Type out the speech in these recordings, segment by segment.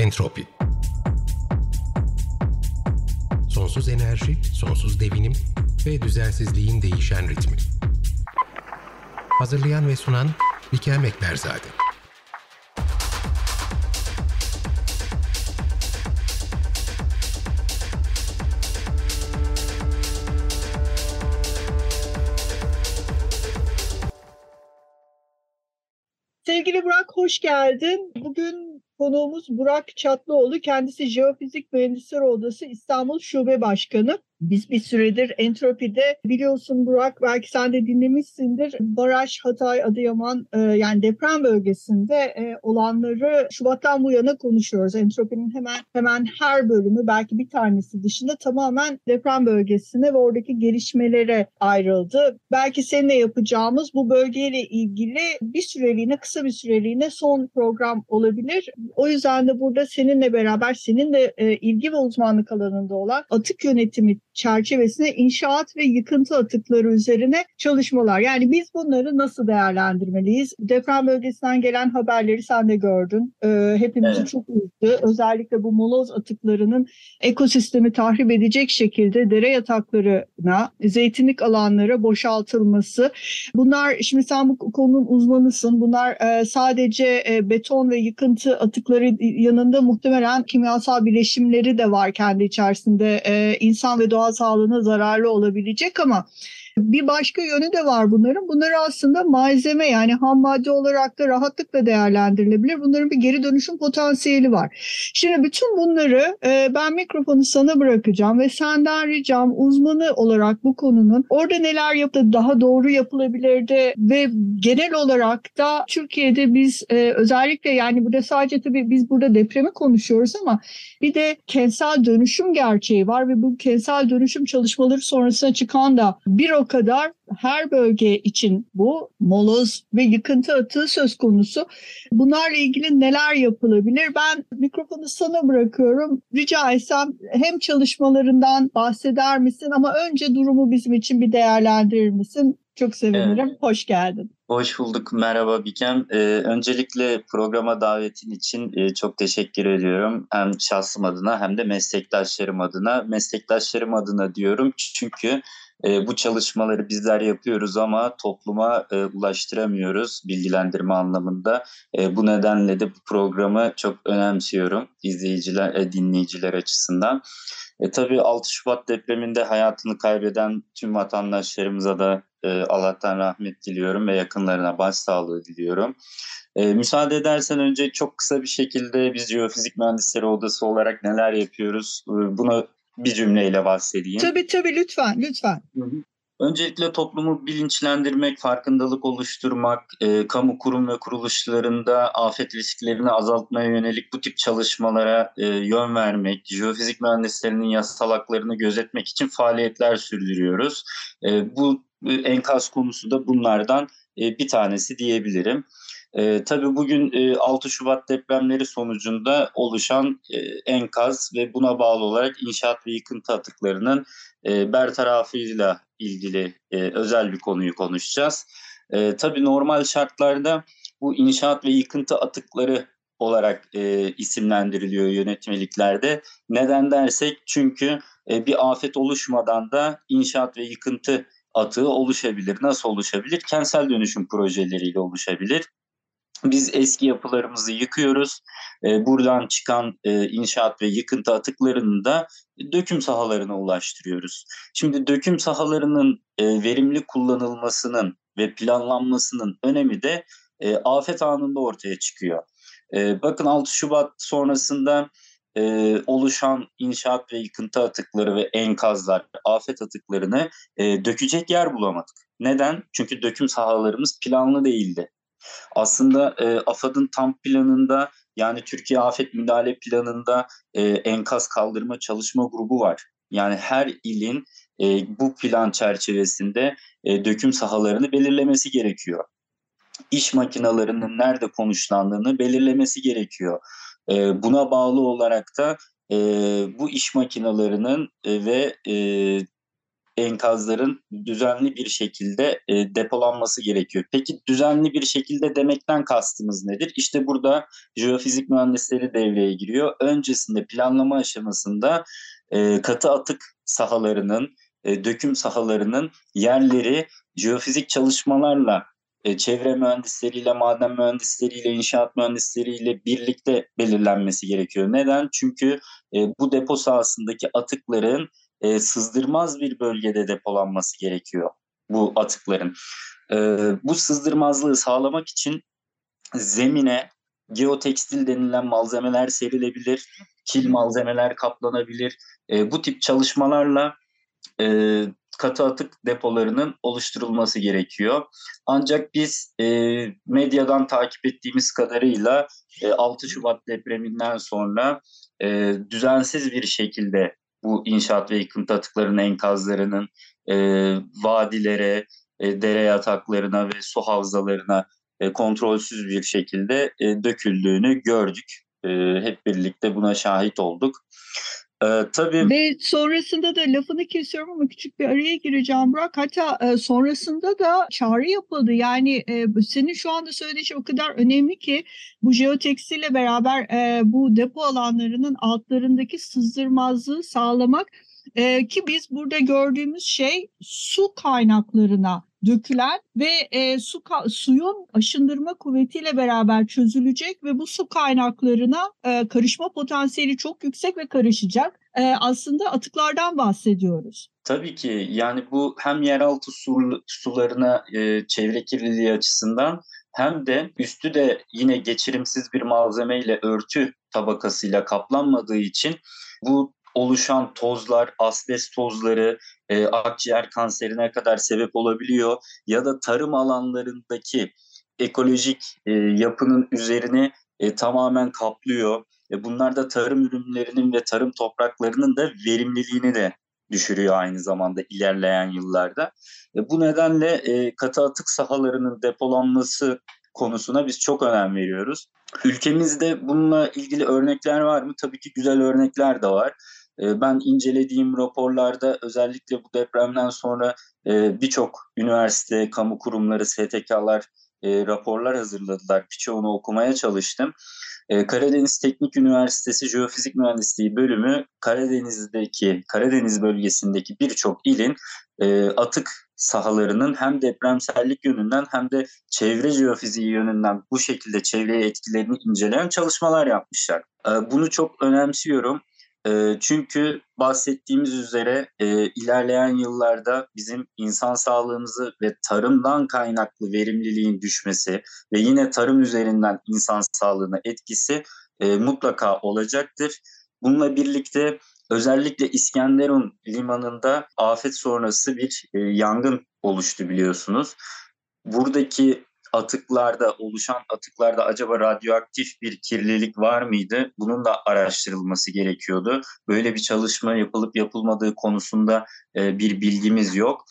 Entropi Sonsuz enerji, sonsuz devinim ve düzensizliğin değişen ritmi. Hazırlayan ve sunan Bikem Ekberzade. Sevgili Burak hoş geldin. Konuğumuz Burak Çatlıoğlu. Kendisi Jeofizik Mühendisler Odası İstanbul Şube Başkanı. Biz bir süredir Entropi'de biliyorsun Burak belki sen de dinlemişsindir. Baraj, Hatay, Adıyaman e, yani deprem bölgesinde e, olanları Şubat'tan bu yana konuşuyoruz. Entropi'nin hemen hemen her bölümü belki bir tanesi dışında tamamen deprem bölgesine ve oradaki gelişmelere ayrıldı. Belki seninle yapacağımız bu bölgeyle ilgili bir süreliğine kısa bir süreliğine son program olabilir. O yüzden de burada seninle beraber senin de e, ilgi ve uzmanlık alanında olan atık yönetimi çerçevesinde inşaat ve yıkıntı atıkları üzerine çalışmalar. Yani biz bunları nasıl değerlendirmeliyiz? Deprem bölgesinden gelen haberleri sen de gördün. Ee, hepimizi evet. çok üzdü. Özellikle bu moloz atıklarının ekosistemi tahrip edecek şekilde dere yataklarına, zeytinlik alanlara boşaltılması. Bunlar, şimdi sen bu konunun uzmanısın. Bunlar e, sadece e, beton ve yıkıntı atıkları yanında muhtemelen kimyasal bileşimleri de var kendi içerisinde. E, insan ve doğa doğal sağlığına zararlı olabilecek ama bir başka yönü de var bunların. Bunları aslında malzeme yani ham madde olarak da rahatlıkla değerlendirilebilir. Bunların bir geri dönüşüm potansiyeli var. Şimdi bütün bunları e, ben mikrofonu sana bırakacağım ve senden ricam uzmanı olarak bu konunun orada neler yaptı daha doğru yapılabilirdi ve genel olarak da Türkiye'de biz e, özellikle yani burada sadece tabii biz burada depremi konuşuyoruz ama bir de kentsel dönüşüm gerçeği var ve bu kentsel dönüşüm çalışmaları sonrasında çıkan da bir kadar her bölge için bu moloz ve yıkıntı atığı söz konusu. Bunlarla ilgili neler yapılabilir? Ben mikrofonu sana bırakıyorum. Rica etsem hem çalışmalarından bahseder misin ama önce durumu bizim için bir değerlendirir misin? Çok sevinirim. Evet. Hoş geldin. Hoş bulduk. Merhaba Bikem. Ee, öncelikle programa davetin için e, çok teşekkür ediyorum. Hem şahsım adına hem de meslektaşlarım adına. Meslektaşlarım adına diyorum çünkü e, bu çalışmaları bizler yapıyoruz ama topluma e, ulaştıramıyoruz bilgilendirme anlamında. E, bu nedenle de bu programı çok önemsiyorum izleyiciler, e, dinleyiciler açısından. E, tabii 6 Şubat depreminde hayatını kaybeden tüm vatandaşlarımıza da e, Allah'tan rahmet diliyorum ve yakınlarına başsağlığı diliyorum. E, müsaade edersen önce çok kısa bir şekilde biz Jeofizik Mühendisleri Odası olarak neler yapıyoruz e, bunu bir cümleyle bahsedeyim. Tabii tabii lütfen lütfen. Hı hı. Öncelikle toplumu bilinçlendirmek, farkındalık oluşturmak, e, kamu kurum ve kuruluşlarında afet risklerini azaltmaya yönelik bu tip çalışmalara e, yön vermek, jeofizik mühendislerinin yasal haklarını gözetmek için faaliyetler sürdürüyoruz. E, bu e, enkaz konusu da bunlardan e, bir tanesi diyebilirim. E, tabii bugün e, 6 Şubat depremleri sonucunda oluşan e, enkaz ve buna bağlı olarak inşaat ve yıkıntı atıklarının e, bertarafıyla ilgili e, özel bir konuyu konuşacağız. E, tabii normal şartlarda bu inşaat ve yıkıntı atıkları olarak e, isimlendiriliyor yönetmeliklerde. Neden dersek çünkü e, bir afet oluşmadan da inşaat ve yıkıntı atığı oluşabilir. Nasıl oluşabilir? Kentsel dönüşüm projeleriyle oluşabilir. Biz eski yapılarımızı yıkıyoruz. E, buradan çıkan e, inşaat ve yıkıntı atıklarını da döküm sahalarına ulaştırıyoruz. Şimdi döküm sahalarının e, verimli kullanılmasının ve planlanmasının önemi de e, afet anında ortaya çıkıyor. Bakın 6 Şubat sonrasında e, oluşan inşaat ve yıkıntı atıkları ve enkazlar, afet atıklarını e, dökecek yer bulamadık. Neden? Çünkü döküm sahalarımız planlı değildi. Aslında e, AFAD'ın tam planında yani Türkiye Afet Müdahale Planı'nda e, enkaz kaldırma çalışma grubu var. Yani her ilin e, bu plan çerçevesinde e, döküm sahalarını belirlemesi gerekiyor. İş makinalarının nerede konuşlandığını belirlemesi gerekiyor. E, buna bağlı olarak da e, bu iş makinalarının e, ve e, enkazların düzenli bir şekilde e, depolanması gerekiyor. Peki düzenli bir şekilde demekten kastımız nedir? İşte burada jeofizik mühendisleri devreye giriyor. Öncesinde planlama aşamasında e, katı atık sahalarının, e, döküm sahalarının yerleri jeofizik çalışmalarla e, çevre mühendisleriyle, maden mühendisleriyle, inşaat mühendisleriyle birlikte belirlenmesi gerekiyor. Neden? Çünkü e, bu depo sahasındaki atıkların e, sızdırmaz bir bölgede depolanması gerekiyor bu atıkların. E, bu sızdırmazlığı sağlamak için zemine geotekstil denilen malzemeler serilebilir, kil malzemeler kaplanabilir. E, bu tip çalışmalarla e, katı atık depolarının oluşturulması gerekiyor. Ancak biz e, medyadan takip ettiğimiz kadarıyla e, 6 Şubat depreminden sonra e, düzensiz bir şekilde bu inşaat ve yıkıntı atıklarının enkazlarının e, vadilere, e, dere yataklarına ve su havzalarına e, kontrolsüz bir şekilde e, döküldüğünü gördük. E, hep birlikte buna şahit olduk. Ee, tabii. Ve sonrasında da lafını kesiyorum ama küçük bir araya gireceğim Burak. Hatta e, sonrasında da çağrı yapıldı. Yani e, senin şu anda söylediğin şey o kadar önemli ki bu jeoteksille beraber e, bu depo alanlarının altlarındaki sızdırmazlığı sağlamak e, ki biz burada gördüğümüz şey su kaynaklarına dökülen ve e, su suyun aşındırma kuvvetiyle beraber çözülecek ve bu su kaynaklarına e, karışma potansiyeli çok yüksek ve karışacak. E, aslında atıklardan bahsediyoruz. Tabii ki yani bu hem yeraltı su, sularına e, çevre kirliliği açısından hem de üstü de yine geçirimsiz bir malzemeyle örtü tabakasıyla kaplanmadığı için bu oluşan tozlar, asbest tozları e, akciğer kanserine kadar sebep olabiliyor ya da tarım alanlarındaki ekolojik e, yapının üzerini e, tamamen kaplıyor. E, bunlar da tarım ürünlerinin ve tarım topraklarının da verimliliğini de düşürüyor aynı zamanda ilerleyen yıllarda. E, bu nedenle e, katı atık sahalarının depolanması konusuna biz çok önem veriyoruz. Ülkemizde bununla ilgili örnekler var mı? Tabii ki güzel örnekler de var. Ee, ben incelediğim raporlarda özellikle bu depremden sonra e, birçok üniversite, kamu kurumları, STK'lar e, raporlar hazırladılar. Birçoğunu okumaya çalıştım. E, Karadeniz Teknik Üniversitesi Jeofizik Mühendisliği bölümü Karadeniz'deki, Karadeniz bölgesindeki birçok ilin atık sahalarının hem depremsellik yönünden hem de çevre jeofiziği yönünden bu şekilde çevreye etkilerini inceleyen çalışmalar yapmışlar. Bunu çok önemsiyorum çünkü bahsettiğimiz üzere e, ilerleyen yıllarda bizim insan sağlığımızı ve tarımdan kaynaklı verimliliğin düşmesi ve yine tarım üzerinden insan sağlığına etkisi e, mutlaka olacaktır. Bununla birlikte özellikle İskenderun limanında afet sonrası bir e, yangın oluştu biliyorsunuz. Buradaki atıklarda oluşan atıklarda acaba radyoaktif bir kirlilik var mıydı? Bunun da araştırılması gerekiyordu. Böyle bir çalışma yapılıp yapılmadığı konusunda e, bir bilgimiz yok.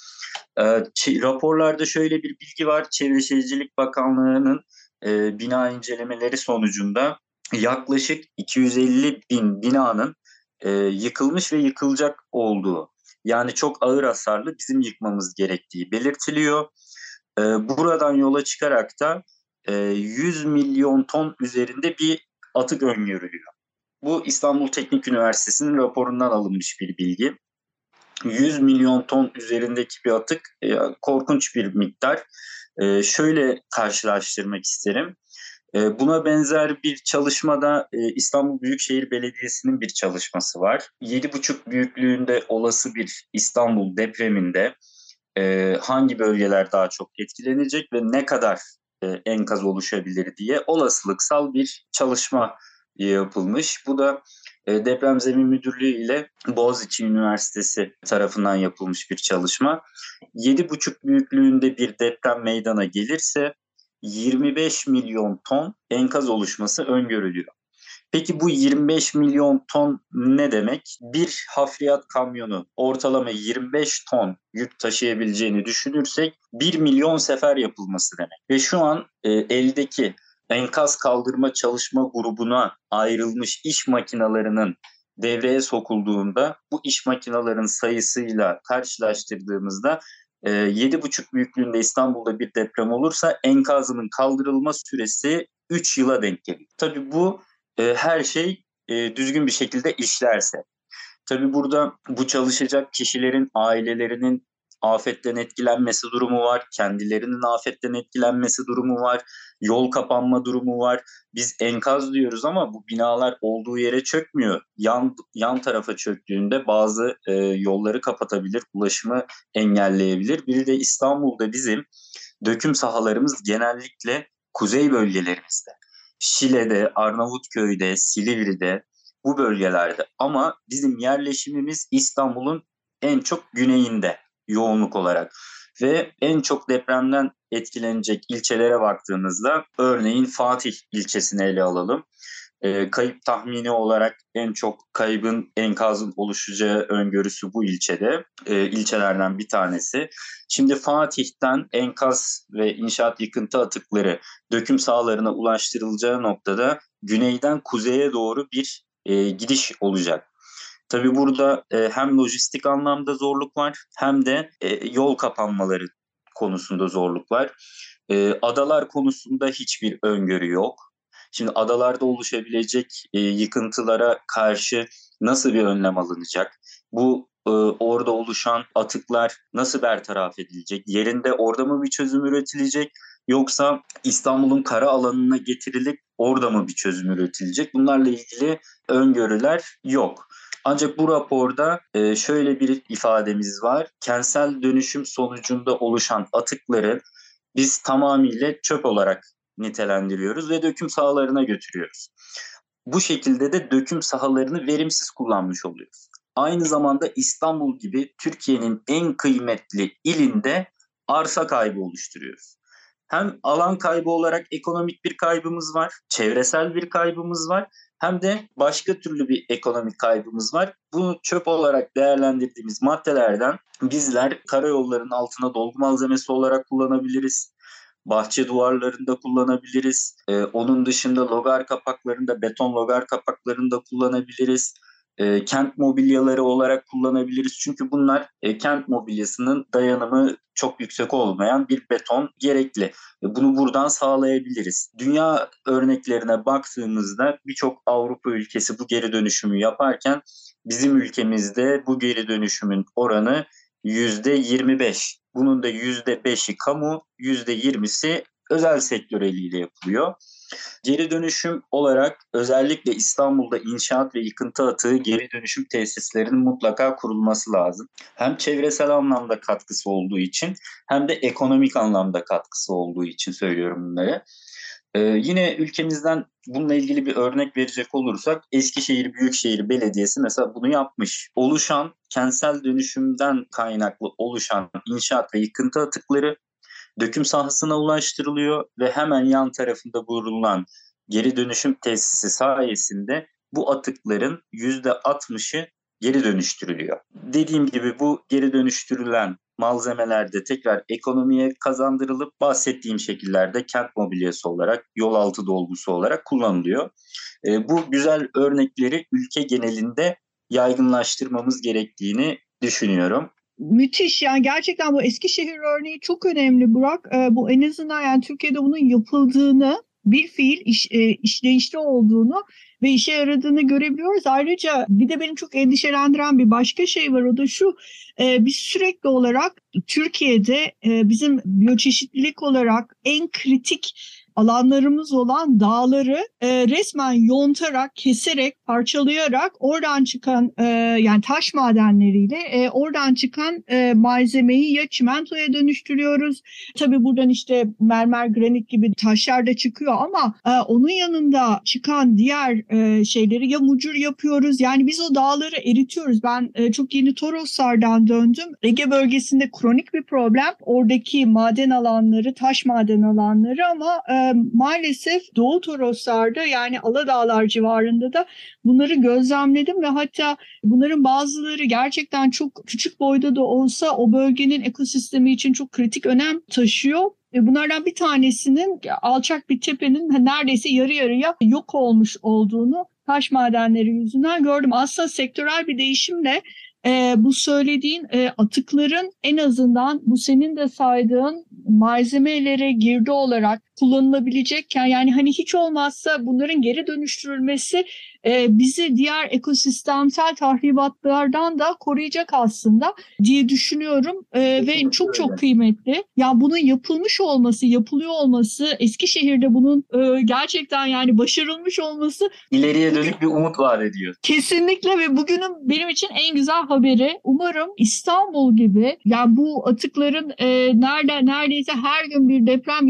E, raporlarda şöyle bir bilgi var. Çevre Şehircilik Bakanlığı'nın e, bina incelemeleri sonucunda yaklaşık 250 bin binanın e, yıkılmış ve yıkılacak olduğu yani çok ağır hasarlı bizim yıkmamız gerektiği belirtiliyor. Ee, buradan yola çıkarak da 100 e, milyon ton üzerinde bir atık öngörülüyor. Bu İstanbul Teknik Üniversitesi'nin raporundan alınmış bir bilgi. 100 milyon ton üzerindeki bir atık e, korkunç bir miktar. E, şöyle karşılaştırmak isterim. buna benzer bir çalışmada İstanbul Büyükşehir Belediyesi'nin bir çalışması var. 7,5 büyüklüğünde olası bir İstanbul depreminde e, hangi bölgeler daha çok etkilenecek ve ne kadar e, enkaz oluşabilir diye olasılıksal bir çalışma yapılmış. Bu da e, Deprem Zemin Müdürlüğü ile Boğaziçi Üniversitesi tarafından yapılmış bir çalışma. 7,5 büyüklüğünde bir deprem meydana gelirse 25 milyon ton enkaz oluşması öngörülüyor. Peki bu 25 milyon ton ne demek? Bir hafriyat kamyonu ortalama 25 ton yük taşıyabileceğini düşünürsek 1 milyon sefer yapılması demek. Ve şu an e, eldeki enkaz kaldırma çalışma grubuna ayrılmış iş makinalarının devreye sokulduğunda bu iş makinelerinin sayısıyla karşılaştırdığımızda bu iş makinelerinin sayısıyla karşılaştırdığımızda 7,5 e, büyüklüğünde İstanbul'da bir deprem olursa enkazının kaldırılma süresi 3 yıla denk gelir. Tabii bu e, her şey e, düzgün bir şekilde işlerse. Tabii burada bu çalışacak kişilerin ailelerinin afetten etkilenmesi durumu var, kendilerinin afetten etkilenmesi durumu var, yol kapanma durumu var. Biz enkaz diyoruz ama bu binalar olduğu yere çökmüyor. Yan yan tarafa çöktüğünde bazı e, yolları kapatabilir, ulaşımı engelleyebilir. Bir de İstanbul'da bizim döküm sahalarımız genellikle kuzey bölgelerimizde. Şile'de, Arnavutköy'de, Silivri'de bu bölgelerde ama bizim yerleşimimiz İstanbul'un en çok güneyinde yoğunluk olarak. Ve en çok depremden etkilenecek ilçelere baktığımızda örneğin Fatih ilçesini ele alalım. E, kayıp tahmini olarak en çok kaybın enkazın oluşacağı öngörüsü bu ilçede. E, ilçelerden bir tanesi. Şimdi Fatih'ten enkaz ve inşaat yıkıntı atıkları döküm sahalarına ulaştırılacağı noktada güneyden kuzeye doğru bir e, gidiş olacak. Tabii burada e, hem lojistik anlamda zorluk var hem de e, yol kapanmaları konusunda zorluk var. E, adalar konusunda hiçbir öngörü yok. Şimdi adalarda oluşabilecek e, yıkıntılara karşı nasıl bir önlem alınacak? Bu e, orada oluşan atıklar nasıl bertaraf edilecek? Yerinde orada mı bir çözüm üretilecek? Yoksa İstanbul'un kara alanına getirilip orada mı bir çözüm üretilecek? Bunlarla ilgili öngörüler yok. Ancak bu raporda e, şöyle bir ifademiz var. Kentsel dönüşüm sonucunda oluşan atıkları biz tamamıyla çöp olarak nitelendiriyoruz ve döküm sahalarına götürüyoruz. Bu şekilde de döküm sahalarını verimsiz kullanmış oluyoruz. Aynı zamanda İstanbul gibi Türkiye'nin en kıymetli ilinde arsa kaybı oluşturuyoruz. Hem alan kaybı olarak ekonomik bir kaybımız var, çevresel bir kaybımız var hem de başka türlü bir ekonomik kaybımız var. Bunu çöp olarak değerlendirdiğimiz maddelerden bizler karayollarının altına dolgu malzemesi olarak kullanabiliriz. Bahçe duvarlarında kullanabiliriz. Ee, onun dışında logar kapaklarında, beton logar kapaklarında kullanabiliriz e, kent mobilyaları olarak kullanabiliriz. Çünkü bunlar e, kent mobilyasının dayanımı çok yüksek olmayan bir beton gerekli. E, bunu buradan sağlayabiliriz. Dünya örneklerine baktığımızda birçok Avrupa ülkesi bu geri dönüşümü yaparken bizim ülkemizde bu geri dönüşümün oranı %25. Bunun da %5'i kamu, %20'si özel sektör eliyle yapılıyor. Geri dönüşüm olarak özellikle İstanbul'da inşaat ve yıkıntı atığı geri dönüşüm tesislerinin mutlaka kurulması lazım. Hem çevresel anlamda katkısı olduğu için hem de ekonomik anlamda katkısı olduğu için söylüyorum bunları. Ee, yine ülkemizden bununla ilgili bir örnek verecek olursak Eskişehir Büyükşehir Belediyesi mesela bunu yapmış. Oluşan kentsel dönüşümden kaynaklı oluşan inşaat ve yıkıntı atıkları döküm sahasına ulaştırılıyor ve hemen yan tarafında bulunan geri dönüşüm tesisi sayesinde bu atıkların %60'ı geri dönüştürülüyor. Dediğim gibi bu geri dönüştürülen malzemelerde tekrar ekonomiye kazandırılıp bahsettiğim şekillerde kent mobilyası olarak, yol altı dolgusu olarak kullanılıyor. E, bu güzel örnekleri ülke genelinde yaygınlaştırmamız gerektiğini düşünüyorum müthiş yani gerçekten bu Eskişehir örneği çok önemli Burak. E, bu en azından yani Türkiye'de bunun yapıldığını bir fiil iş, e, işleyişte olduğunu ve işe yaradığını görebiliyoruz. Ayrıca bir de benim çok endişelendiren bir başka şey var o da şu e, biz sürekli olarak Türkiye'de e, bizim biyoçeşitlilik olarak en kritik alanlarımız olan dağları e, resmen yontarak, keserek, parçalayarak oradan çıkan e, yani taş madenleriyle e, oradan çıkan e, malzemeyi ya çimentoya dönüştürüyoruz. Tabii buradan işte mermer, granit gibi taşlar da çıkıyor ama e, onun yanında çıkan diğer e, şeyleri ya mucur yapıyoruz. Yani biz o dağları eritiyoruz. Ben e, çok yeni Toroslardan döndüm. Ege bölgesinde kronik bir problem. Oradaki maden alanları, taş maden alanları ama e, maalesef Doğu Toroslar'da yani Aladağlar civarında da bunları gözlemledim ve hatta bunların bazıları gerçekten çok küçük boyda da olsa o bölgenin ekosistemi için çok kritik önem taşıyor. Bunlardan bir tanesinin alçak bir tepenin neredeyse yarı yarıya yok olmuş olduğunu taş madenleri yüzünden gördüm. Aslında sektörel bir değişimle e, bu söylediğin e, atıkların en azından bu senin de saydığın malzemelere girdi olarak kullanılabilecekken yani hani hiç olmazsa bunların geri dönüştürülmesi e, bizi diğer ekosistemsel tahribatlardan da koruyacak aslında diye düşünüyorum e, ve çok çok kıymetli. Ya yani bunun yapılmış olması, yapılıyor olması, Eskişehir'de bunun e, gerçekten yani başarılmış olması ileriye dönük bir umut vaat ediyor. Kesinlikle ve bugünün benim için en güzel haberi. Umarım İstanbul gibi yani bu atıkların e, nerede neredeyse her gün bir deprem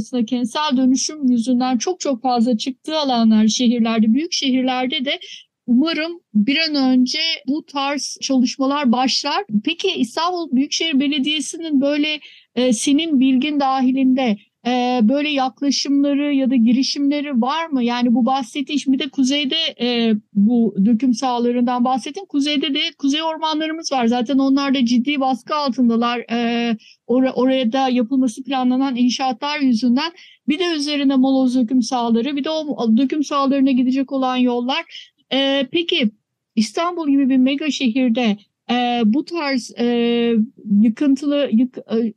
yaşıyormuşçasına kentsel dönüşüm yüzünden çok çok fazla çıktığı alanlar şehirlerde, büyük şehirlerde de Umarım bir an önce bu tarz çalışmalar başlar. Peki İstanbul Büyükşehir Belediyesi'nin böyle e, senin bilgin dahilinde e, böyle yaklaşımları ya da girişimleri var mı? Yani bu bahsettiğin şimdi de kuzeyde e, bu döküm sahalarından bahsettin. Kuzeyde de kuzey ormanlarımız var. Zaten onlar da ciddi baskı altındalar. E, or oraya da yapılması planlanan inşaatlar yüzünden. Bir de üzerine moloz döküm sahaları bir de o döküm sahalarına gidecek olan yollar. E, peki İstanbul gibi bir mega şehirde e, bu tarz e, yıkıntılı yık, e,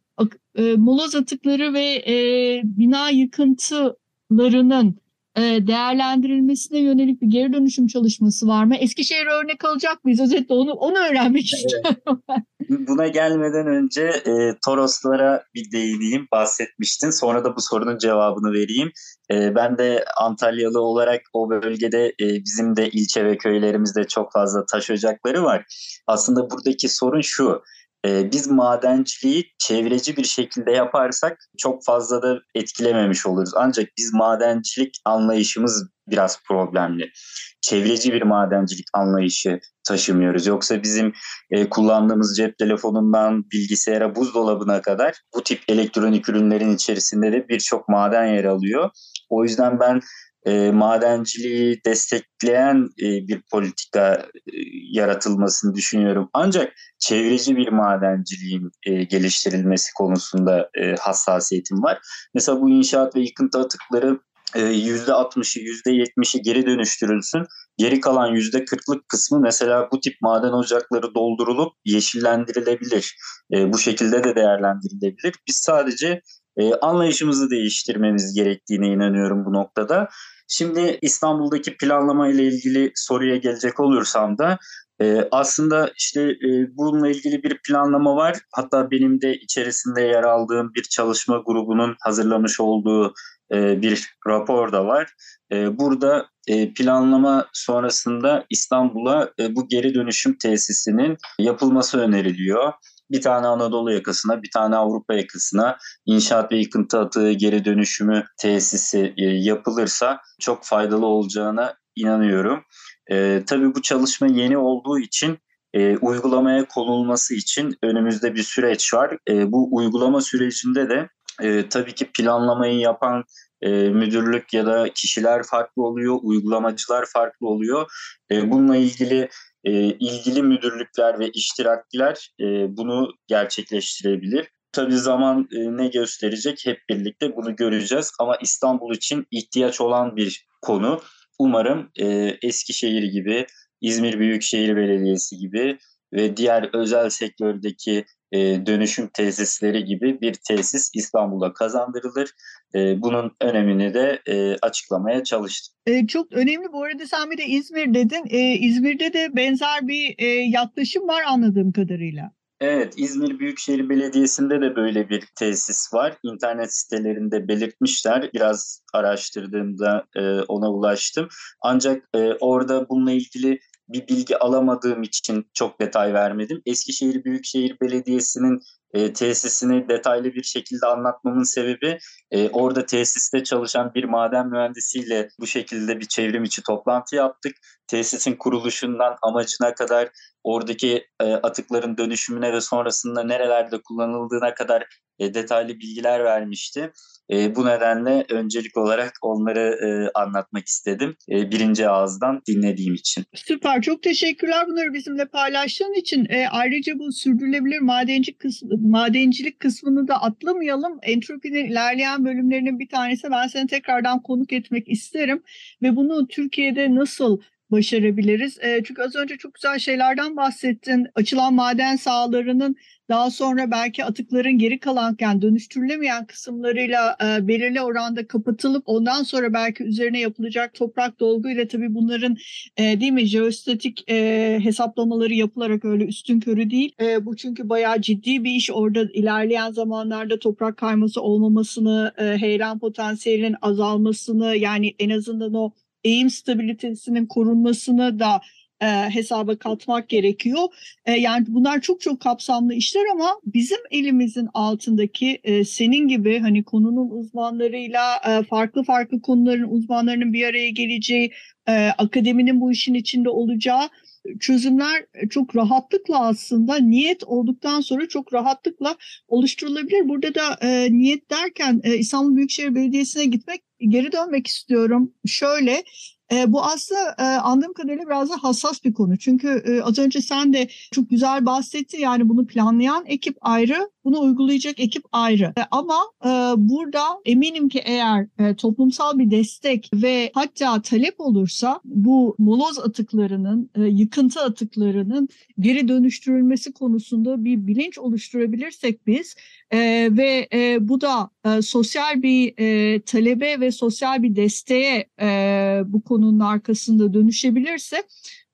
e, moloz atıkları ve e, bina yıkıntılarının e, değerlendirilmesine yönelik bir geri dönüşüm çalışması var mı? Eskişehir örnek alacak mıyız? Özetle onu onu öğrenmek evet. istiyorum. Buna gelmeden önce e, Toroslara bir değineyim. Bahsetmiştin. Sonra da bu sorunun cevabını vereyim. E, ben de Antalyalı olarak o bölgede e, bizim de ilçe ve köylerimizde çok fazla taş ocakları var. Aslında buradaki sorun şu ee, biz madenciliği çevreci bir şekilde yaparsak çok fazla da etkilememiş oluruz. Ancak biz madencilik anlayışımız biraz problemli. Çevreci bir madencilik anlayışı taşımıyoruz. Yoksa bizim e, kullandığımız cep telefonundan bilgisayara, buzdolabına kadar bu tip elektronik ürünlerin içerisinde de birçok maden yer alıyor. O yüzden ben e, madenciliği destekleyen e, bir politika e, yaratılmasını düşünüyorum. Ancak çevreci bir madenciliğin e, geliştirilmesi konusunda e, hassasiyetim var. Mesela bu inşaat ve yıkıntı atıkları %60'ı %70'i geri dönüştürülsün. Geri kalan %40'lık kısmı mesela bu tip maden ocakları doldurulup yeşillendirilebilir. E, bu şekilde de değerlendirilebilir. Biz sadece e, anlayışımızı değiştirmemiz gerektiğine inanıyorum bu noktada. Şimdi İstanbul'daki planlama ile ilgili soruya gelecek olursam da e, aslında işte e, bununla ilgili bir planlama var. Hatta benim de içerisinde yer aldığım bir çalışma grubunun hazırlamış olduğu e, bir rapor da var. E, burada e, planlama sonrasında İstanbul'a e, bu geri dönüşüm tesisinin yapılması öneriliyor bir tane Anadolu yakasına, bir tane Avrupa yakasına inşaat ve yıkıntı atığı geri dönüşümü tesisi e, yapılırsa çok faydalı olacağına inanıyorum. E, tabii bu çalışma yeni olduğu için e, uygulamaya konulması için önümüzde bir süreç var. E, bu uygulama sürecinde de e, tabii ki planlamayı yapan e, müdürlük ya da kişiler farklı oluyor, uygulamacılar farklı oluyor. E, bununla ilgili e, ilgili müdürlükler ve iştirakçiler e, bunu gerçekleştirebilir. Tabii zaman e, ne gösterecek hep birlikte bunu göreceğiz ama İstanbul için ihtiyaç olan bir konu. Umarım e, Eskişehir gibi, İzmir Büyükşehir Belediyesi gibi ve diğer özel sektördeki e, dönüşüm tesisleri gibi bir tesis İstanbul'a kazandırılır. E, bunun önemini de e, açıklamaya çalıştım. E, çok önemli. Bu arada sen bir de İzmir dedin. E, İzmir'de de benzer bir e, yaklaşım var anladığım kadarıyla. Evet, İzmir Büyükşehir Belediyesi'nde de böyle bir tesis var. İnternet sitelerinde belirtmişler. Biraz araştırdığımda e, ona ulaştım. Ancak e, orada bununla ilgili bir bilgi alamadığım için çok detay vermedim. Eskişehir Büyükşehir Belediyesi'nin e, tesisini detaylı bir şekilde anlatmamın sebebi e, orada tesiste çalışan bir maden mühendisiyle bu şekilde bir çevrim içi toplantı yaptık. Tesisin kuruluşundan amacına kadar oradaki e, atıkların dönüşümüne ve sonrasında nerelerde kullanıldığına kadar e, detaylı bilgiler vermişti. E, bu nedenle öncelik olarak onları e, anlatmak istedim. E, birinci ağızdan dinlediğim için. Süper. Çok teşekkürler bunları bizimle paylaştığın için. E, ayrıca bu sürdürülebilir madenci kısmı, madencilik kısmını da atlamayalım. Entropinin ilerleyen bölümlerinin bir tanesi ben seni tekrardan konuk etmek isterim. Ve bunu Türkiye'de nasıl başarabiliriz? E, çünkü az önce çok güzel şeylerden bahsettin. Açılan maden sahalarının daha sonra belki atıkların geri kalanken dönüştürülemeyen kısımlarıyla e, belirli oranda kapatılıp ondan sonra belki üzerine yapılacak toprak dolguyla tabii bunların e, değil mi jeostatik e, hesaplamaları yapılarak öyle üstün körü değil. E, bu çünkü bayağı ciddi bir iş. Orada ilerleyen zamanlarda toprak kayması olmamasını, e, heyelan potansiyelinin azalmasını yani en azından o eğim stabilitesinin korunmasını da e, hesaba katmak gerekiyor. E, yani bunlar çok çok kapsamlı işler ama bizim elimizin altındaki e, senin gibi hani konunun uzmanlarıyla e, farklı farklı konuların uzmanlarının bir araya geleceği, e, akademinin bu işin içinde olacağı çözümler çok rahatlıkla aslında niyet olduktan sonra çok rahatlıkla oluşturulabilir. Burada da e, niyet derken e, İstanbul Büyükşehir Belediyesi'ne gitmek geri dönmek istiyorum. Şöyle e, bu aslında e, anladığım kadarıyla biraz da hassas bir konu. Çünkü e, az önce sen de çok güzel bahsettin. Yani bunu planlayan ekip ayrı, bunu uygulayacak ekip ayrı. E, ama e, burada eminim ki eğer e, toplumsal bir destek ve hatta talep olursa bu moloz atıklarının, e, yıkıntı atıklarının geri dönüştürülmesi konusunda bir bilinç oluşturabilirsek biz e, ve e, bu da e, sosyal bir e, talebe ve sosyal bir desteğe e, bu konunun arkasında dönüşebilirse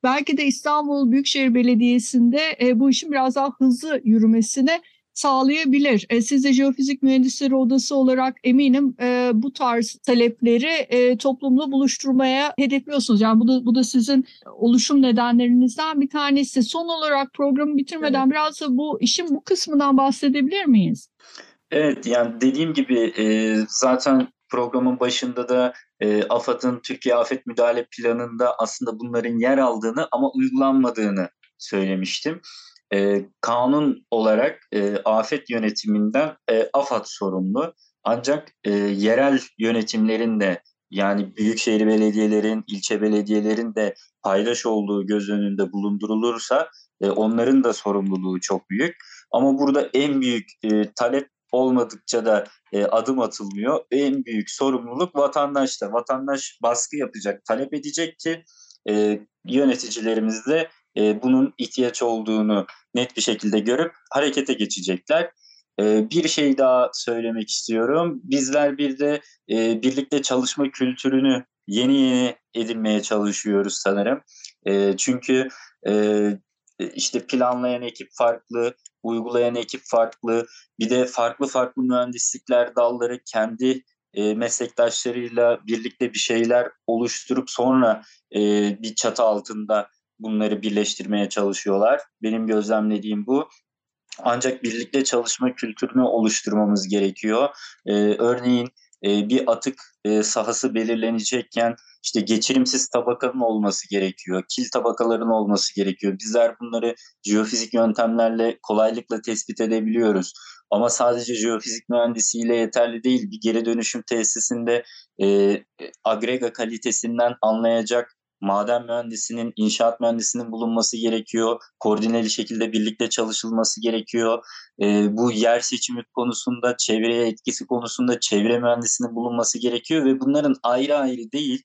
belki de İstanbul Büyükşehir Belediyesi'nde e, bu işin biraz daha hızlı yürümesine sağlayabilir. E, siz de Jeofizik Mühendisleri Odası olarak eminim e, bu tarz talepleri e, toplumla buluşturmaya hedefliyorsunuz. Yani bu da, bu da sizin oluşum nedenlerinizden bir tanesi. Son olarak programı bitirmeden evet. biraz da bu işin bu kısmından bahsedebilir miyiz? Evet yani dediğim gibi e, zaten programın başında da e, AFAD'ın Türkiye Afet Müdahale Planı'nda aslında bunların yer aldığını ama uygulanmadığını söylemiştim. E, kanun olarak e, afet yönetiminden e, AFAD sorumlu. Ancak e, yerel yönetimlerin de yani büyükşehir belediyelerin, ilçe belediyelerin de paydaş olduğu göz önünde bulundurulursa e, onların da sorumluluğu çok büyük. Ama burada en büyük e, talep olmadıkça da e, adım atılmıyor. En büyük sorumluluk vatandaşta. Vatandaş baskı yapacak, talep edecek ki e, yöneticilerimiz de e, bunun ihtiyaç olduğunu net bir şekilde görüp harekete geçecekler. E, bir şey daha söylemek istiyorum. Bizler bir de e, birlikte çalışma kültürünü yeni yeni edinmeye çalışıyoruz sanırım. E, çünkü e, işte planlayan ekip farklı, uygulayan ekip farklı. Bir de farklı farklı mühendislikler dalları kendi e, meslektaşlarıyla birlikte bir şeyler oluşturup sonra bir çatı altında bunları birleştirmeye çalışıyorlar. Benim gözlemlediğim bu. Ancak birlikte çalışma kültürünü oluşturmamız gerekiyor. Ee, örneğin e, bir atık e, sahası belirlenecekken işte geçirimsiz tabakanın olması gerekiyor, kil tabakaların olması gerekiyor. Bizler bunları jeofizik yöntemlerle kolaylıkla tespit edebiliyoruz. Ama sadece jeofizik mühendisiyle yeterli değil. Bir geri dönüşüm tesisinde e, agrega kalitesinden anlayacak maden mühendisinin, inşaat mühendisinin bulunması gerekiyor. Koordineli şekilde birlikte çalışılması gerekiyor. E, bu yer seçimi konusunda, çevreye etkisi konusunda çevre mühendisinin bulunması gerekiyor ve bunların ayrı ayrı değil,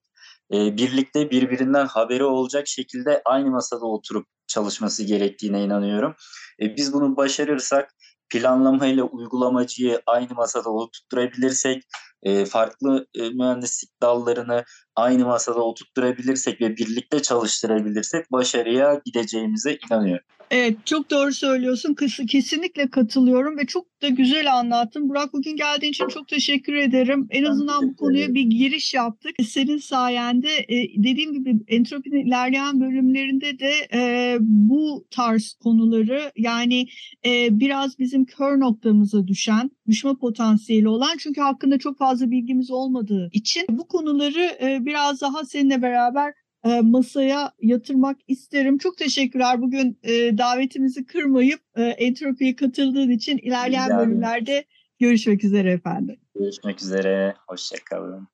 e, birlikte birbirinden haberi olacak şekilde aynı masada oturup çalışması gerektiğine inanıyorum. E, biz bunu başarırsak planlamayla uygulamacıyı aynı masada oturtturabilirsek, e, farklı e, mühendislik dallarını aynı masada oturtturabilirsek ve birlikte çalıştırabilirsek başarıya gideceğimize inanıyorum. Evet çok doğru söylüyorsun. Kesinlikle katılıyorum ve çok da güzel anlattın. Burak bugün geldiğin için çok teşekkür ederim. En azından bu konuya bir giriş yaptık. Senin sayende e, dediğim gibi entropinin ilerleyen bölümlerinde de e, bu tarz konuları yani e, biraz bizim kör noktamıza düşen, düşme potansiyeli olan çünkü hakkında çok fazla bilgimiz olmadığı için bu konuları biraz daha seninle beraber e, masaya yatırmak isterim. Çok teşekkürler bugün e, davetimizi kırmayıp e, Entropi'ye katıldığın için ilerleyen bölümlerde Görüşmek üzere efendim. Görüşmek üzere. Hoşçakalın.